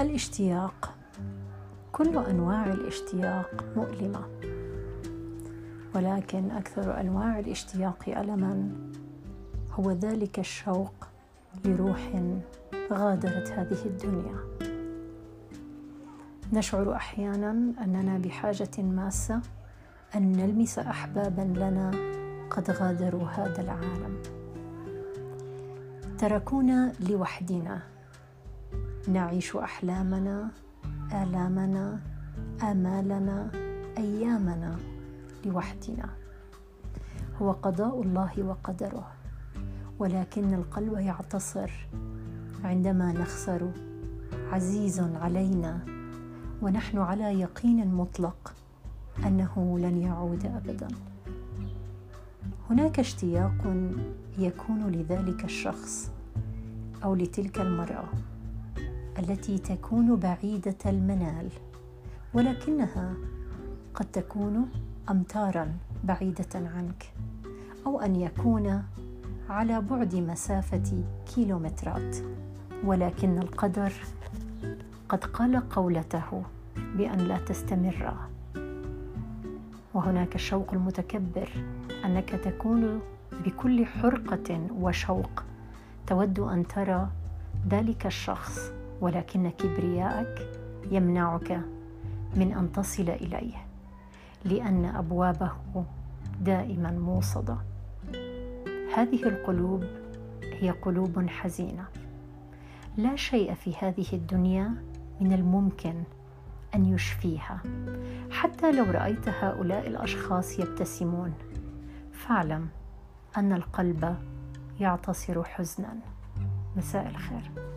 الاشتياق. كل أنواع الاشتياق مؤلمة ولكن أكثر أنواع الاشتياق ألما. هو ذلك الشوق لروح غادرت هذه الدنيا. نشعر أحيانا أننا بحاجة ماسة أن نلمس أحبابا لنا قد غادروا هذا العالم. تركونا لوحدنا. نعيش أحلامنا آلامنا آمالنا أيامنا لوحدنا. هو قضاء الله وقدره ولكن القلب يعتصر عندما نخسر. عزيز علينا ونحن على يقين مطلق أنه لن يعود ابدا. هناك اشتياق يكون لذلك الشخص أو لتلك المرأة. التي تكون بعيدة المنال ولكنها قد تكون امتارا بعيدة عنك أو أن يكون على بعد مسافة كيلومترات. ولكن القدر قد قال قولته بأن لا تستمر. وهناك الشوق المتكبر أنك تكون بكل حرقة وشوق تود أن ترى ذلك الشخص. ولكن كبرياءك يمنعك من أن تصل إليه لأن أبوابه دائما موصدة. هذه القلوب هي قلوب حزينة. لا شيء في هذه الدنيا من الممكن أن يشفيها. حتى لو رأيت هؤلاء الأشخاص يبتسمون فاعلم أن القلب يعتصر حزنا. مساء الخير.